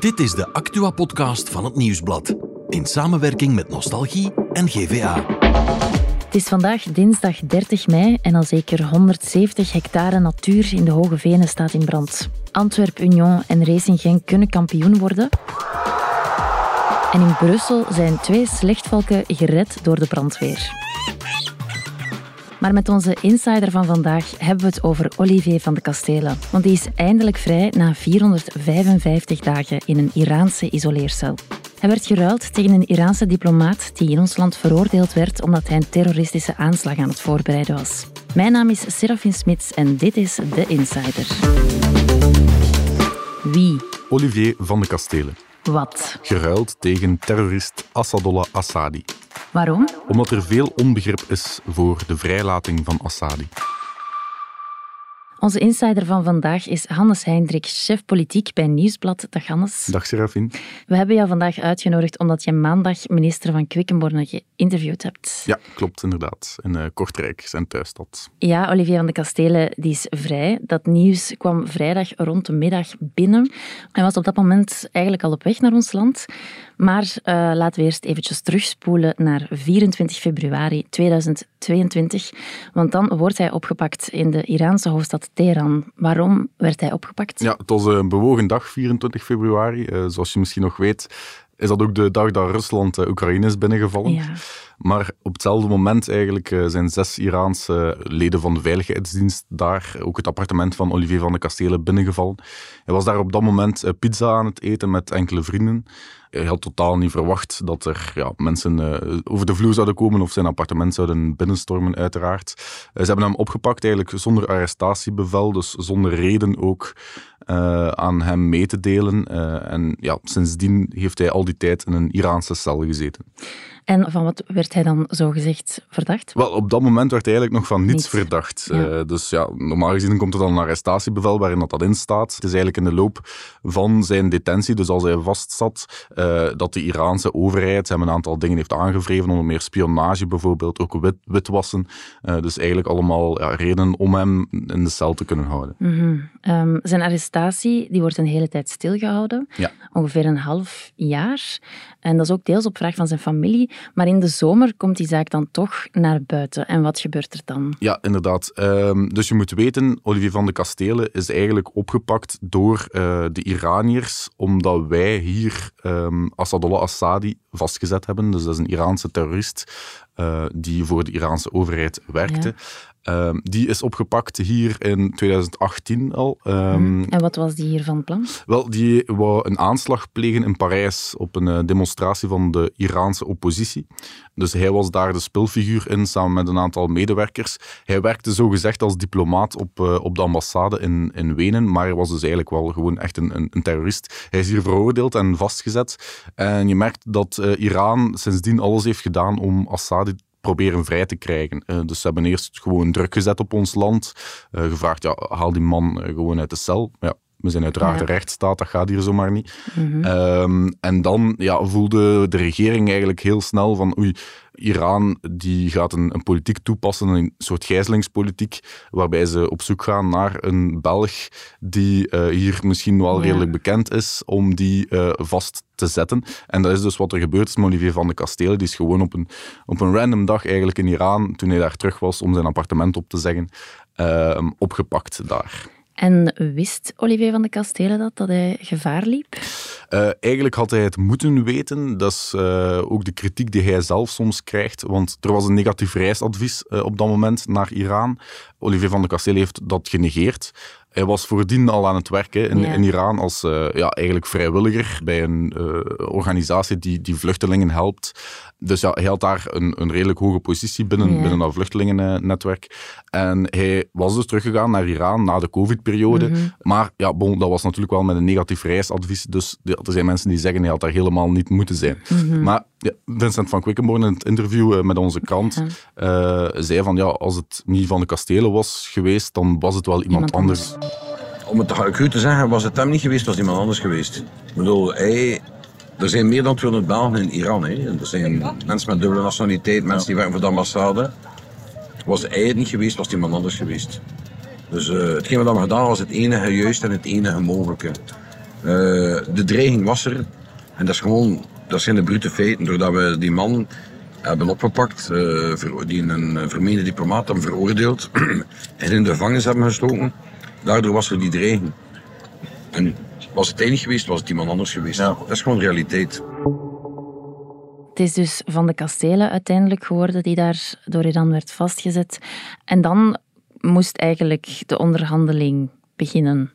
Dit is de Actua-podcast van het Nieuwsblad. In samenwerking met Nostalgie en GVA. Het is vandaag dinsdag 30 mei en al zeker 170 hectare natuur in de Hoge Venen staat in brand. Antwerp Union en Racing Genk kunnen kampioen worden. En in Brussel zijn twee slechtvalken gered door de brandweer. Maar met onze insider van vandaag hebben we het over Olivier van de Kastelen. Want die is eindelijk vrij na 455 dagen in een Iraanse isoleercel. Hij werd geruild tegen een Iraanse diplomaat die in ons land veroordeeld werd omdat hij een terroristische aanslag aan het voorbereiden was. Mijn naam is Serafin Smits en dit is The Insider. Wie? Olivier van de Kastelen. Wat? Geruild tegen terrorist Assadollah Assadi. Waarom? Omdat er veel onbegrip is voor de vrijlating van Assadi. Onze insider van vandaag is Hannes Heindrik, chef politiek bij Nieuwsblad. Dag Hannes. Dag Serafin. We hebben jou vandaag uitgenodigd omdat je maandag minister van Quickenborne geïnterviewd hebt. Ja, klopt inderdaad. In uh, Kortrijk, zijn thuisstad. Ja, Olivier van de Kastelen die is vrij. Dat nieuws kwam vrijdag rond de middag binnen. Hij was op dat moment eigenlijk al op weg naar ons land. Maar uh, laten we eerst eventjes terugspoelen naar 24 februari 2022. Want dan wordt hij opgepakt in de Iraanse hoofdstad Teheran. Waarom werd hij opgepakt? Ja, het was een bewogen dag, 24 februari. Uh, zoals je misschien nog weet, is dat ook de dag dat Rusland uh, Oekraïne is binnengevallen. Ja. Maar op hetzelfde moment eigenlijk zijn zes Iraanse leden van de veiligheidsdienst daar, ook het appartement van Olivier van de Kastelen, binnengevallen. Hij was daar op dat moment pizza aan het eten met enkele vrienden. Hij had totaal niet verwacht dat er ja, mensen uh, over de vloer zouden komen of zijn appartement zouden binnenstormen, uiteraard. ze hebben hem opgepakt eigenlijk zonder arrestatiebevel, dus zonder reden ook uh, aan hem mee te delen. En ja, sindsdien heeft hij al die tijd in een Iraanse cel gezeten. En van wat werd hij dan zo gezegd verdacht? Wel, op dat moment werd hij eigenlijk nog van niets, Niets. verdacht. Ja. Uh, dus ja, normaal gezien komt er dan een arrestatiebevel waarin dat, dat in staat. Het is eigenlijk in de loop van zijn detentie, dus als hij vastzat, uh, dat de Iraanse overheid hem een aantal dingen heeft aangevreven, onder meer spionage bijvoorbeeld, ook wit, witwassen. Uh, dus eigenlijk allemaal ja, redenen om hem in de cel te kunnen houden. Mm -hmm. um, zijn arrestatie die wordt een hele tijd stilgehouden, Ja. ongeveer een half jaar. En dat is ook deels op vraag van zijn familie. Maar in de zomer komt die zaak dan toch naar buiten. En wat gebeurt er dan? Ja, inderdaad. Um, dus je moet weten, Olivier van de Kastelen is eigenlijk opgepakt door uh, de Iraniërs, omdat wij hier um, Assadollah Assadi vastgezet hebben. Dus dat is een Iraanse terrorist uh, die voor de Iraanse overheid werkte. Um, die is opgepakt hier in 2018 al. Um, en wat was die hier van plan? Wel, die wou een aanslag plegen in Parijs op een uh, demonstratie van de Iraanse oppositie. Dus hij was daar de spilfiguur in, samen met een aantal medewerkers. Hij werkte zogezegd als diplomaat op, uh, op de ambassade in, in Wenen, maar hij was dus eigenlijk wel gewoon echt een, een, een terrorist. Hij is hier veroordeeld en vastgezet. En je merkt dat uh, Iran sindsdien alles heeft gedaan om Assad proberen vrij te krijgen. Uh, dus ze hebben eerst gewoon druk gezet op ons land. Uh, gevraagd, ja, haal die man uh, gewoon uit de cel. Ja, we zijn uiteraard Ja. de rechtsstaat, dat gaat hier zomaar niet. Mhm. Um, en dan ja, voelde de regering eigenlijk heel snel van oei, Iran die gaat een, een politiek toepassen, een soort gijzelingspolitiek, waarbij ze op zoek gaan naar een Belg die uh, hier misschien wel Ja. redelijk bekend is, om die uh, vast te zetten. En dat is dus wat er gebeurd is met Olivier van de Kastelen. Die is gewoon op een, op een random dag eigenlijk in Iran, toen hij daar terug was om zijn appartement op te zeggen, uh, opgepakt daar. En wist Olivier van de Kastelen dat, dat hij gevaar liep? Uh, eigenlijk had hij het moeten weten. Dat is uh, ook de kritiek die hij zelf soms krijgt. Want er was een negatief reisadvies uh, op dat moment naar Iran. Olivier van de Kastelen heeft dat genegeerd. Hij was voordien al aan het werken in, Ja. in Iran als uh, ja, eigenlijk vrijwilliger bij een uh, organisatie die, die vluchtelingen helpt. Dus ja, hij had daar een, een redelijk hoge positie binnen, Ja. binnen dat vluchtelingennetwerk. En hij was dus teruggegaan naar Iran na de covid-periode. Mhm. Maar ja, bon, dat was natuurlijk wel met een negatief reisadvies. Dus ja, er zijn mensen die zeggen hij had daar helemaal niet moeten zijn. Mhm. Maar ja, Vincent van Quickenborne in het interview uh, met onze krant Ja. uh, zei van ja, als het niet van de kastelen was geweest, dan was het wel iemand, Iemand anders. anders. Om het cru te zeggen, was het hem niet geweest, was iemand anders geweest. Ik bedoel, hij, er zijn meer dan 200 Belgen in Iran. Hè. En Er zijn mensen met dubbele nationaliteit, mensen die werken voor de ambassade. Was hij het niet geweest, was het iemand anders geweest. Dus uh, hetgeen wat we gedaan was het enige juist en het enige mogelijke. de dreiging was er. En dat is gewoon, dat zijn de brute feiten. Doordat we die man hebben opgepakt, die een vermeende diplomaat hebben veroordeeld en in de gevangenis hebben gestoken. Daardoor was er die dreiging. En was het enig geweest, was het iemand anders geweest. Ja. Dat is gewoon realiteit. Het is dus van de kastelen uiteindelijk geworden die daar door Iran werd vastgezet. En dan moest eigenlijk de onderhandeling beginnen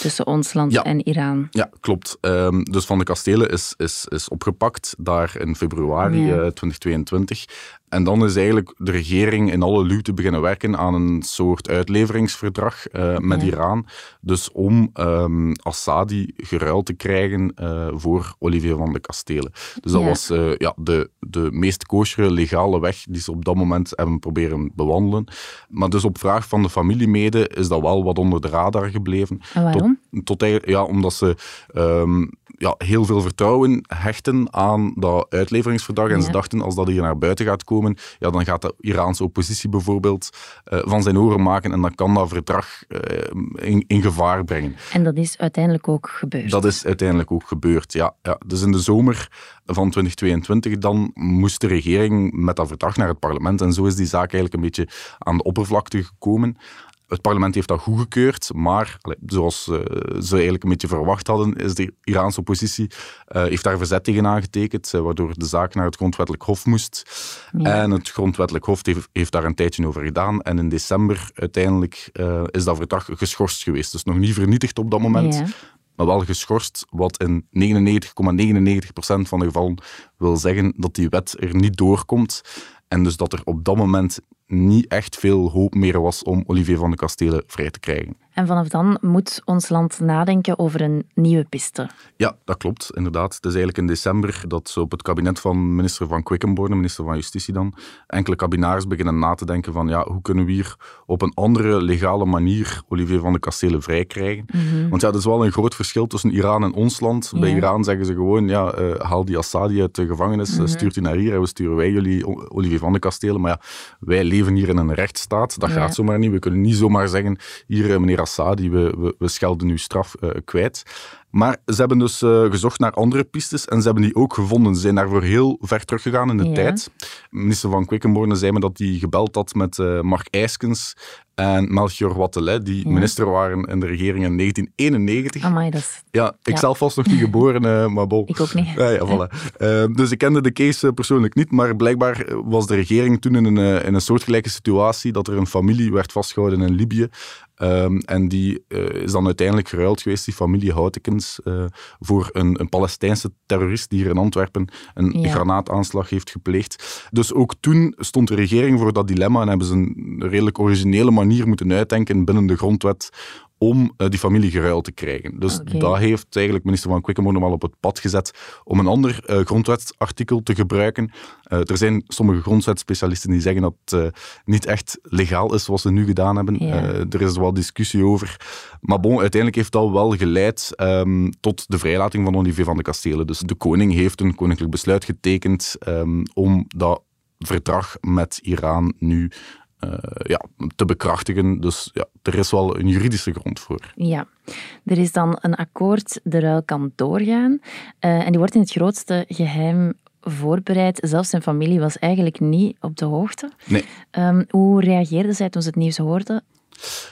tussen ons land en Iran. Ja, klopt. Um, dus Van de Kastelen is, is, is opgepakt daar in februari 2022. En dan is eigenlijk de regering in alle luwte beginnen werken aan een soort uitleveringsverdrag uh, met Iran. Dus om um, Assadi geruild te krijgen uh, voor Olivier van de Kastelen. Dus dat was uh, ja, de, de meest koosjere legale weg die ze op dat moment hebben proberen bewandelen. Maar dus op vraag van de familiemeden is dat wel wat onder de radar gebleven. En waarom? Tot, tot ja, omdat ze um, ja, heel veel vertrouwen hechten aan dat uitleveringsverdrag. En ze dachten, als dat hier naar buiten gaat komen, ja, dan gaat de Iraanse oppositie bijvoorbeeld uh, van zijn oren maken en dan kan dat verdrag uh, in, in, gevaar brengen. En dat is uiteindelijk ook gebeurd? Dat is uiteindelijk ook gebeurd, ja. ja. Dus in de zomer van 2022 dan moest de regering met dat verdrag naar het parlement en zo is die zaak eigenlijk een beetje aan de oppervlakte gekomen. Het parlement heeft dat goedgekeurd, maar zoals uh, ze eigenlijk een beetje verwacht hadden, is de Iraanse oppositie uh, heeft daar verzet tegen aangetekend, uh, waardoor de zaak naar het grondwettelijk hof moest. En het grondwettelijk hof heeft, heeft, daar een tijdje over gedaan. En in december uiteindelijk is dat verdrag geschorst geweest. Dus nog niet vernietigd op dat moment, ja. maar wel geschorst, wat in 99,99% van de gevallen wil zeggen dat die wet er niet doorkomt. En dus dat er op dat moment niet echt veel hoop meer was om Olivier van de Kastelen vrij te krijgen. En vanaf dan moet ons land nadenken over een nieuwe piste. Ja, dat klopt, inderdaad. Het is eigenlijk in december dat ze op het kabinet van minister van Quickenborne, minister van Justitie dan, enkele kabinaars beginnen na te denken van ja, hoe kunnen we hier op een andere legale manier Olivier van de Kastelen vrij krijgen. Mhm. Want ja, dat is wel een groot verschil tussen Iran en ons land. Bij Iran zeggen ze gewoon, ja, uh, haal die Assadi uit de gevangenis, mm stuurt u naar hier en we sturen wij jullie Olivier van de Kastelen. Maar ja, wij leven hier in een rechtsstaat, dat gaat zomaar niet. We kunnen niet zomaar zeggen, hier eh, meneer Assadi, we, we, we schelden uw straf uh, kwijt. Maar ze hebben dus uh, gezocht naar andere pistes en ze hebben die ook gevonden. Ze zijn daarvoor heel ver teruggegaan in de Ja. tijd. Minister van Quickenborne zei me dat hij gebeld had met uh, Mark IJskens en Melchior Wattelet, die Ja. minister waren in de regering in 1991. Amai, dat is... Ja, ik Ja. zelf was nog niet geboren, eh, maar bon. Ik ook niet. Ja, voilà. Eh, dus ik kende de case eh, persoonlijk niet, maar blijkbaar eh, was de regering toen in een, eh, in een soortgelijke situatie dat er een familie werd vastgehouden in Libië. Ehm, en die eh, is dan uiteindelijk geruild geweest, die familie Houtekens, eh, voor een, een Palestijnse terrorist die hier in Antwerpen een Ja. granaataanslag heeft gepleegd. Dus ook toen stond de regering voor dat dilemma en hebben ze een redelijk originele manier moeten uitdenken binnen de grondwet om eh, die familie geruild te krijgen. Dus Oké. dat heeft eigenlijk minister van Quickenborne wel op het pad gezet om een ander eh, grondwetsartikel te gebruiken. Eh, er zijn sommige grondwetspecialisten die zeggen dat het niet echt legaal is wat ze nu gedaan hebben. Er is wel discussie over. Maar bon, uiteindelijk heeft dat wel geleid ehm, tot de vrijlating van Olivier van de Kastelen. Dus de koning heeft een koninklijk besluit getekend ehm, om dat verdrag met Iran nu eh, ja, te bekrachtigen. Dus ja, er is wel een juridische grond voor. Ja, er is dan een akkoord, de ruil kan doorgaan. Eh, en die wordt in het grootste geheim voorbereid. Zelfs zijn familie was eigenlijk niet op de hoogte. Nee. Ehm, hoe reageerden zij toen ze het nieuws hoorden?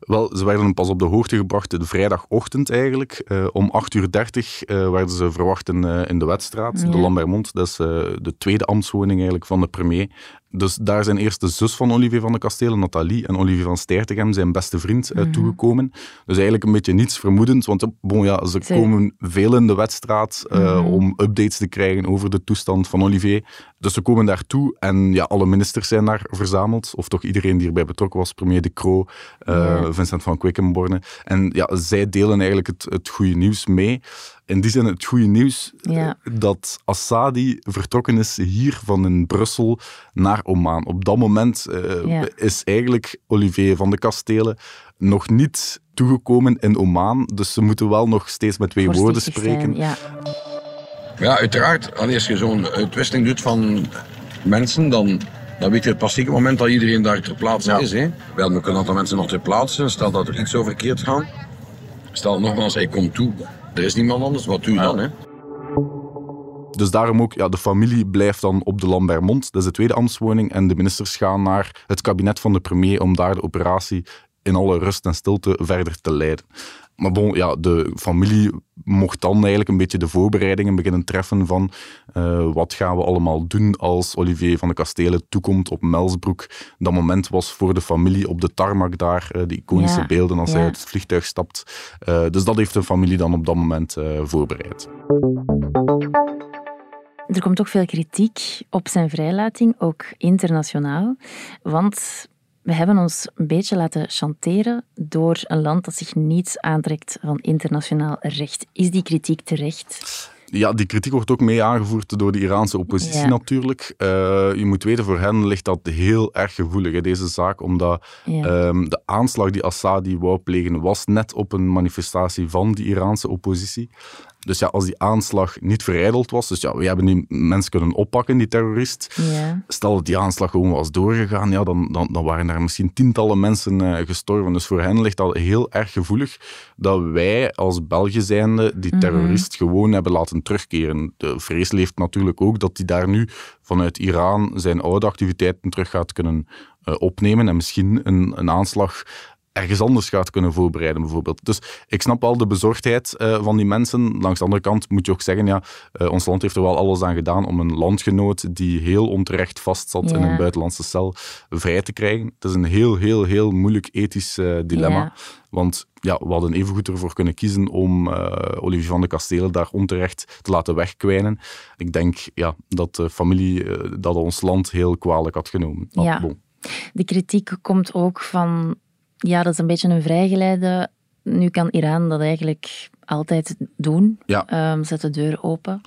Wel, ze werden pas op de hoogte gebracht de vrijdagochtend eigenlijk. Eh, om 8.30 uur werden ze verwacht in, in de Wetstraat, Ja. de Lambermond. Dat is de tweede ambtswoning eigenlijk van de premier. Dus daar zijn eerst de zus van Olivier van de Kastelen, Nathalie, en Olivier van Stertegem, zijn beste vriend, eh, toegekomen. Dus eigenlijk een beetje niets vermoedend, want eh, bon, ja, ze komen veel in de Wetstraat eh, Mhm. om updates te krijgen over de toestand van Olivier. Dus ze komen daartoe en ja, alle ministers zijn daar verzameld, of toch iedereen die erbij betrokken was, premier De Croo. Vincent van Quickenborne. En ja, zij delen eigenlijk het, het goede nieuws mee. In die zin het goede nieuws Ja. eh, dat Assadi vertrokken is hier van in Brussel naar Oman. Op dat moment eh, Ja. is eigenlijk Olivier van de Kastelen nog niet toegekomen in Oman. Dus ze moeten wel nog steeds met twee woorden zijn, spreken. Ja. Ja, uiteraard. Als je zo'n uitwisseling doet van mensen, dan, dan weet je het passieke moment dat iedereen daar ter plaatse is. Hè? Wel, we kunnen een aantal mensen nog ter plaatse. Stel dat er iets zo verkeerd gaat. Stel nogmaals, hij komt toe. Er is niemand anders, wat doe je dan? Hè? Dus daarom ook, ja, de familie blijft dan op de Lambermont, dat is de tweede ambtswoning, en de ministers gaan naar het kabinet van de premier om daar de operatie in alle rust en stilte verder te leiden. Maar bon, ja, de familie mocht dan eigenlijk een beetje de voorbereidingen beginnen treffen van uh, wat gaan we allemaal doen als Olivier van de Kastelen toekomt op Melsbroek. Dat moment was voor de familie op de tarmac daar, uh, die iconische beelden als hij uit het vliegtuig stapt. Uh, dus dat heeft de familie dan op dat moment voorbereid. Er komt ook veel kritiek op zijn vrijlating, ook internationaal. Want we hebben ons een beetje laten chanteren door een land dat zich niets aantrekt van internationaal recht. Is die kritiek terecht? Ja, die kritiek wordt ook mee aangevoerd door de Iraanse oppositie natuurlijk. Uh, je moet weten, voor hen ligt dat heel erg gevoelig, deze zaak, omdat ehm, de aanslag die Assadi wou plegen was net op een manifestatie van die Iraanse oppositie. Dus ja, als die aanslag niet verijdeld was, dus ja, we hebben die mensen kunnen oppakken, die terrorist. Ja. Stel dat die aanslag gewoon was doorgegaan, ja, dan, dan, dan waren er misschien tientallen mensen uh, gestorven. Dus voor hen ligt dat heel erg gevoelig dat wij als België zijnde die mhm. terrorist gewoon hebben laten terugkeren. De vrees leeft natuurlijk ook dat hij daar nu vanuit Iran zijn oude activiteiten terug gaat kunnen uh, opnemen en misschien een, een aanslag ergens anders gaat kunnen voorbereiden, bijvoorbeeld. Dus ik snap wel de bezorgdheid uh, van die mensen. Langs de andere kant moet je ook zeggen, ja, uh, ons land heeft er wel alles aan gedaan om een landgenoot die heel onterecht vastzat in een buitenlandse cel vrij te krijgen. Het is een heel, heel, heel moeilijk ethisch uh, dilemma. Want ja, we hadden evengoed ervoor kunnen kiezen om Olivier van de Kastelen daar onterecht te laten wegkwijnen. Ik denk ja, dat de familie dat ons land heel kwalijk had genomen. ja. De kritiek komt ook van ja, dat is een beetje een vrijgeleide. Nu kan Iran dat eigenlijk altijd doen. Ja. Um, zet de deur open.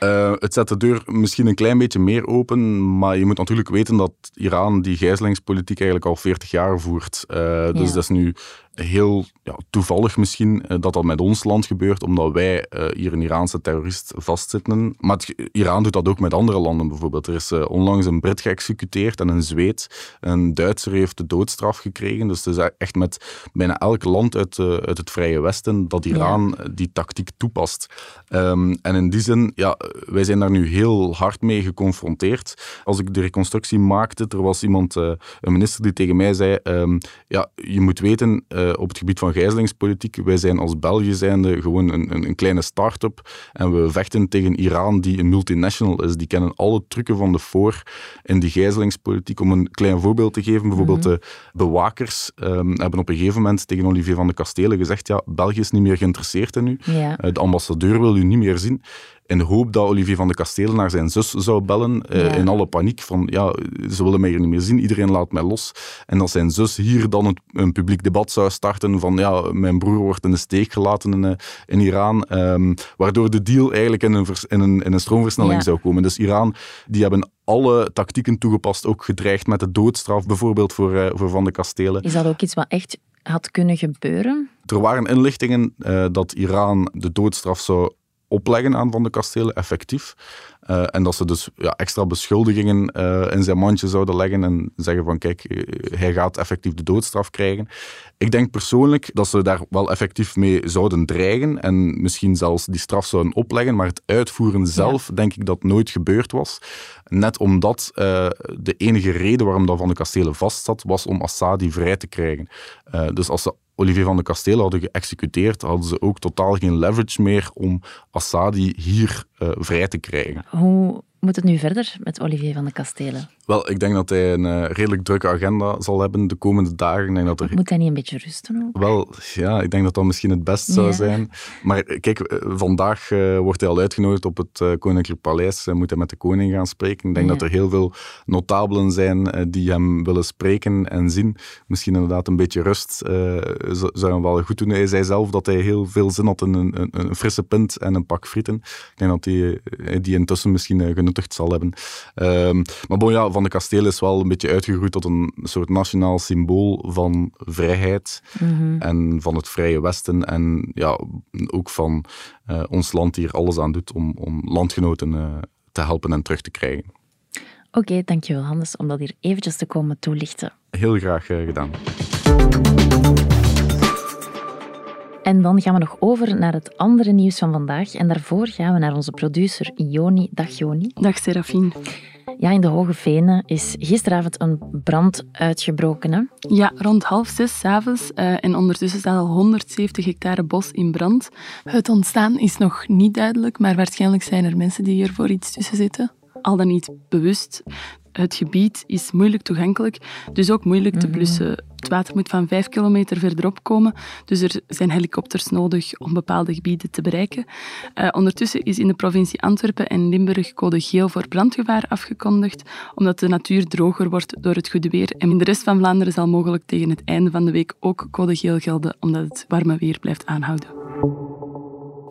Uh, het zet de deur misschien een klein beetje meer open, maar je moet natuurlijk weten dat Iran die gijzelingspolitiek eigenlijk al 40 jaar voert. Uh, dus ja. dat is nu heel ja, toevallig misschien uh, dat dat met ons land gebeurt, omdat wij hier een Iraanse terrorist vastzitten. Maar het, Iran doet dat ook met andere landen bijvoorbeeld. Er is onlangs een Brit geëxecuteerd en een Zweed. Een Duitser heeft de doodstraf gekregen. Dus het is echt met bijna elk land uit, uit het Vrije Westen dat Iran die tactiek toepast. Um, en in die zin, ja, wij zijn daar nu heel hard mee geconfronteerd. Als ik de reconstructie maakte, er was iemand, een minister die tegen mij zei, um, ja, je moet weten, uh, op het gebied van gijzelingspolitiek, wij zijn als België zijnde gewoon een, een, een kleine start-up en we vechten tegen Iran die een multinational is. Die kennen alle trucken van de voor in die gijzelingspolitiek. Om een klein voorbeeld te geven, bijvoorbeeld mhm. de bewakers um, hebben op een gegeven moment tegen Olivier van de Kastelen gezegd, ja, België is niet meer geïnteresseerd in u. Ja. Uh, de ambassadeur wil u niet meer zien in de hoop dat Olivier van de Kastelen naar zijn zus zou bellen, uh, in alle paniek van ja, ze willen mij hier niet meer zien, iedereen laat mij los. En dat zijn zus hier dan een, een publiek debat zou starten van ja, mijn broer wordt in de steek gelaten in, uh, in Iran, um, waardoor de deal eigenlijk in een, in een, in een stroomversnelling ja. zou komen. Dus Iran, die hebben alle tactieken toegepast, ook gedreigd met de doodstraf, bijvoorbeeld voor, uh, voor Van de Kastelen. Is dat ook iets wat echt had kunnen gebeuren? Er waren inlichtingen uh, dat Iran de doodstraf zou opleggen aan Van de Kastelen, effectief. Uh, en dat ze dus ja, extra beschuldigingen uh, in zijn mandje zouden leggen en zeggen van kijk, uh, hij gaat effectief de doodstraf krijgen. Ik denk persoonlijk dat ze daar wel effectief mee zouden dreigen en misschien zelfs die straf zouden opleggen, maar het uitvoeren zelf ja. denk ik dat nooit gebeurd was. Net omdat de enige reden waarom dat Van de Kastelen vastzat, was om Assadi vrij te krijgen. dus als ze Olivier van de Kastelen hadden geëxecuteerd, hadden ze ook totaal geen leverage meer om Assadi hier uh, vrij te krijgen. Hoe moet het nu verder met Olivier van de Kastelen? Wel, ik denk dat hij een uh, redelijk drukke agenda zal hebben de komende dagen. Ik denk dat er... Moet hij niet een beetje rusten ook? Wel, ja, ik denk dat dat misschien het best zou zijn. Maar kijk, eh, vandaag uh, wordt hij al uitgenodigd op het uh, Koninklijk Paleis. Hij moet hij met de koning gaan spreken. Ik denk ja. dat er heel veel notabelen zijn die hem willen spreken en zien. Misschien inderdaad een beetje rust zou hem wel goed doen. Hij zei zelf dat hij heel veel zin had in een, een, een frisse pint en een pak frieten. Ik denk dat hij die intussen misschien zal hebben. Um, maar bon, ja, Van de Kasteel is wel een beetje uitgegroeid tot een soort nationaal symbool van vrijheid mm -hmm. en van het Vrije Westen. En ja, ook van uh, ons land die er alles aan doet om, om landgenoten uh, te helpen en terug te krijgen. Oké, okay, dankjewel Hannes om dat hier eventjes te komen toelichten. Heel graag uh, gedaan. En dan gaan we nog over naar het andere nieuws van vandaag. En daarvoor gaan we naar onze producer Joni. Dag Joni. Dag Serafine. Ja, in de Hoge Venen is gisteravond een brand uitgebroken. Hè? Ja, rond half zes s'avonds. Uh, en ondertussen staat al 170 hectare bos in brand. Het ontstaan is nog niet duidelijk, maar waarschijnlijk zijn er mensen die hier voor iets tussen zitten. Al dan niet bewust. Het gebied is moeilijk toegankelijk, dus ook moeilijk te mhm. blussen. Het water moet van vijf kilometer verderop komen, dus er zijn helikopters nodig om bepaalde gebieden te bereiken. Uh, ondertussen is in de provincie Antwerpen en Limburg code geel voor brandgevaar afgekondigd, omdat de natuur droger wordt door het goede weer. En in de rest van Vlaanderen zal mogelijk tegen het einde van de week ook code geel gelden, omdat het warme weer blijft aanhouden.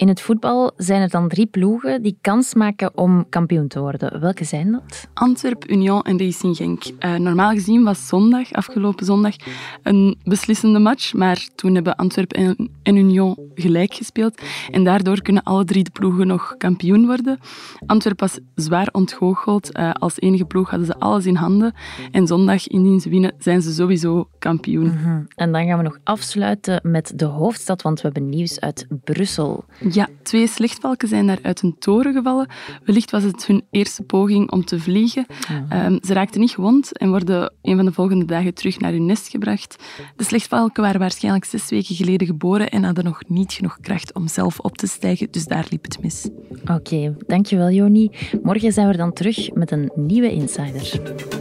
In het voetbal zijn er dan drie ploegen die kans maken om kampioen te worden. Welke zijn dat? Antwerp, Union en Racing Genk. Uh, normaal gezien was zondag, afgelopen zondag, een beslissende match. Maar toen hebben Antwerp en, en Union gelijk gespeeld. En daardoor kunnen alle drie de ploegen nog kampioen worden. Antwerp was zwaar ontgoocheld. Uh, als enige ploeg hadden ze alles in handen. En zondag, indien ze winnen, zijn ze sowieso kampioen. Mhm. En dan gaan we nog afsluiten met de hoofdstad, want we hebben nieuws uit Brussel. Ja, twee slechtvalken zijn daar uit een toren gevallen. Wellicht was het hun eerste poging om te vliegen. Ehm, ze raakten niet gewond en worden een van de volgende dagen terug naar hun nest gebracht. De slechtvalken waren waarschijnlijk zes weken geleden geboren en hadden nog niet genoeg kracht om zelf op te stijgen, dus daar liep het mis. Oké, dankjewel Joni. Morgen zijn we dan terug met een nieuwe Insider.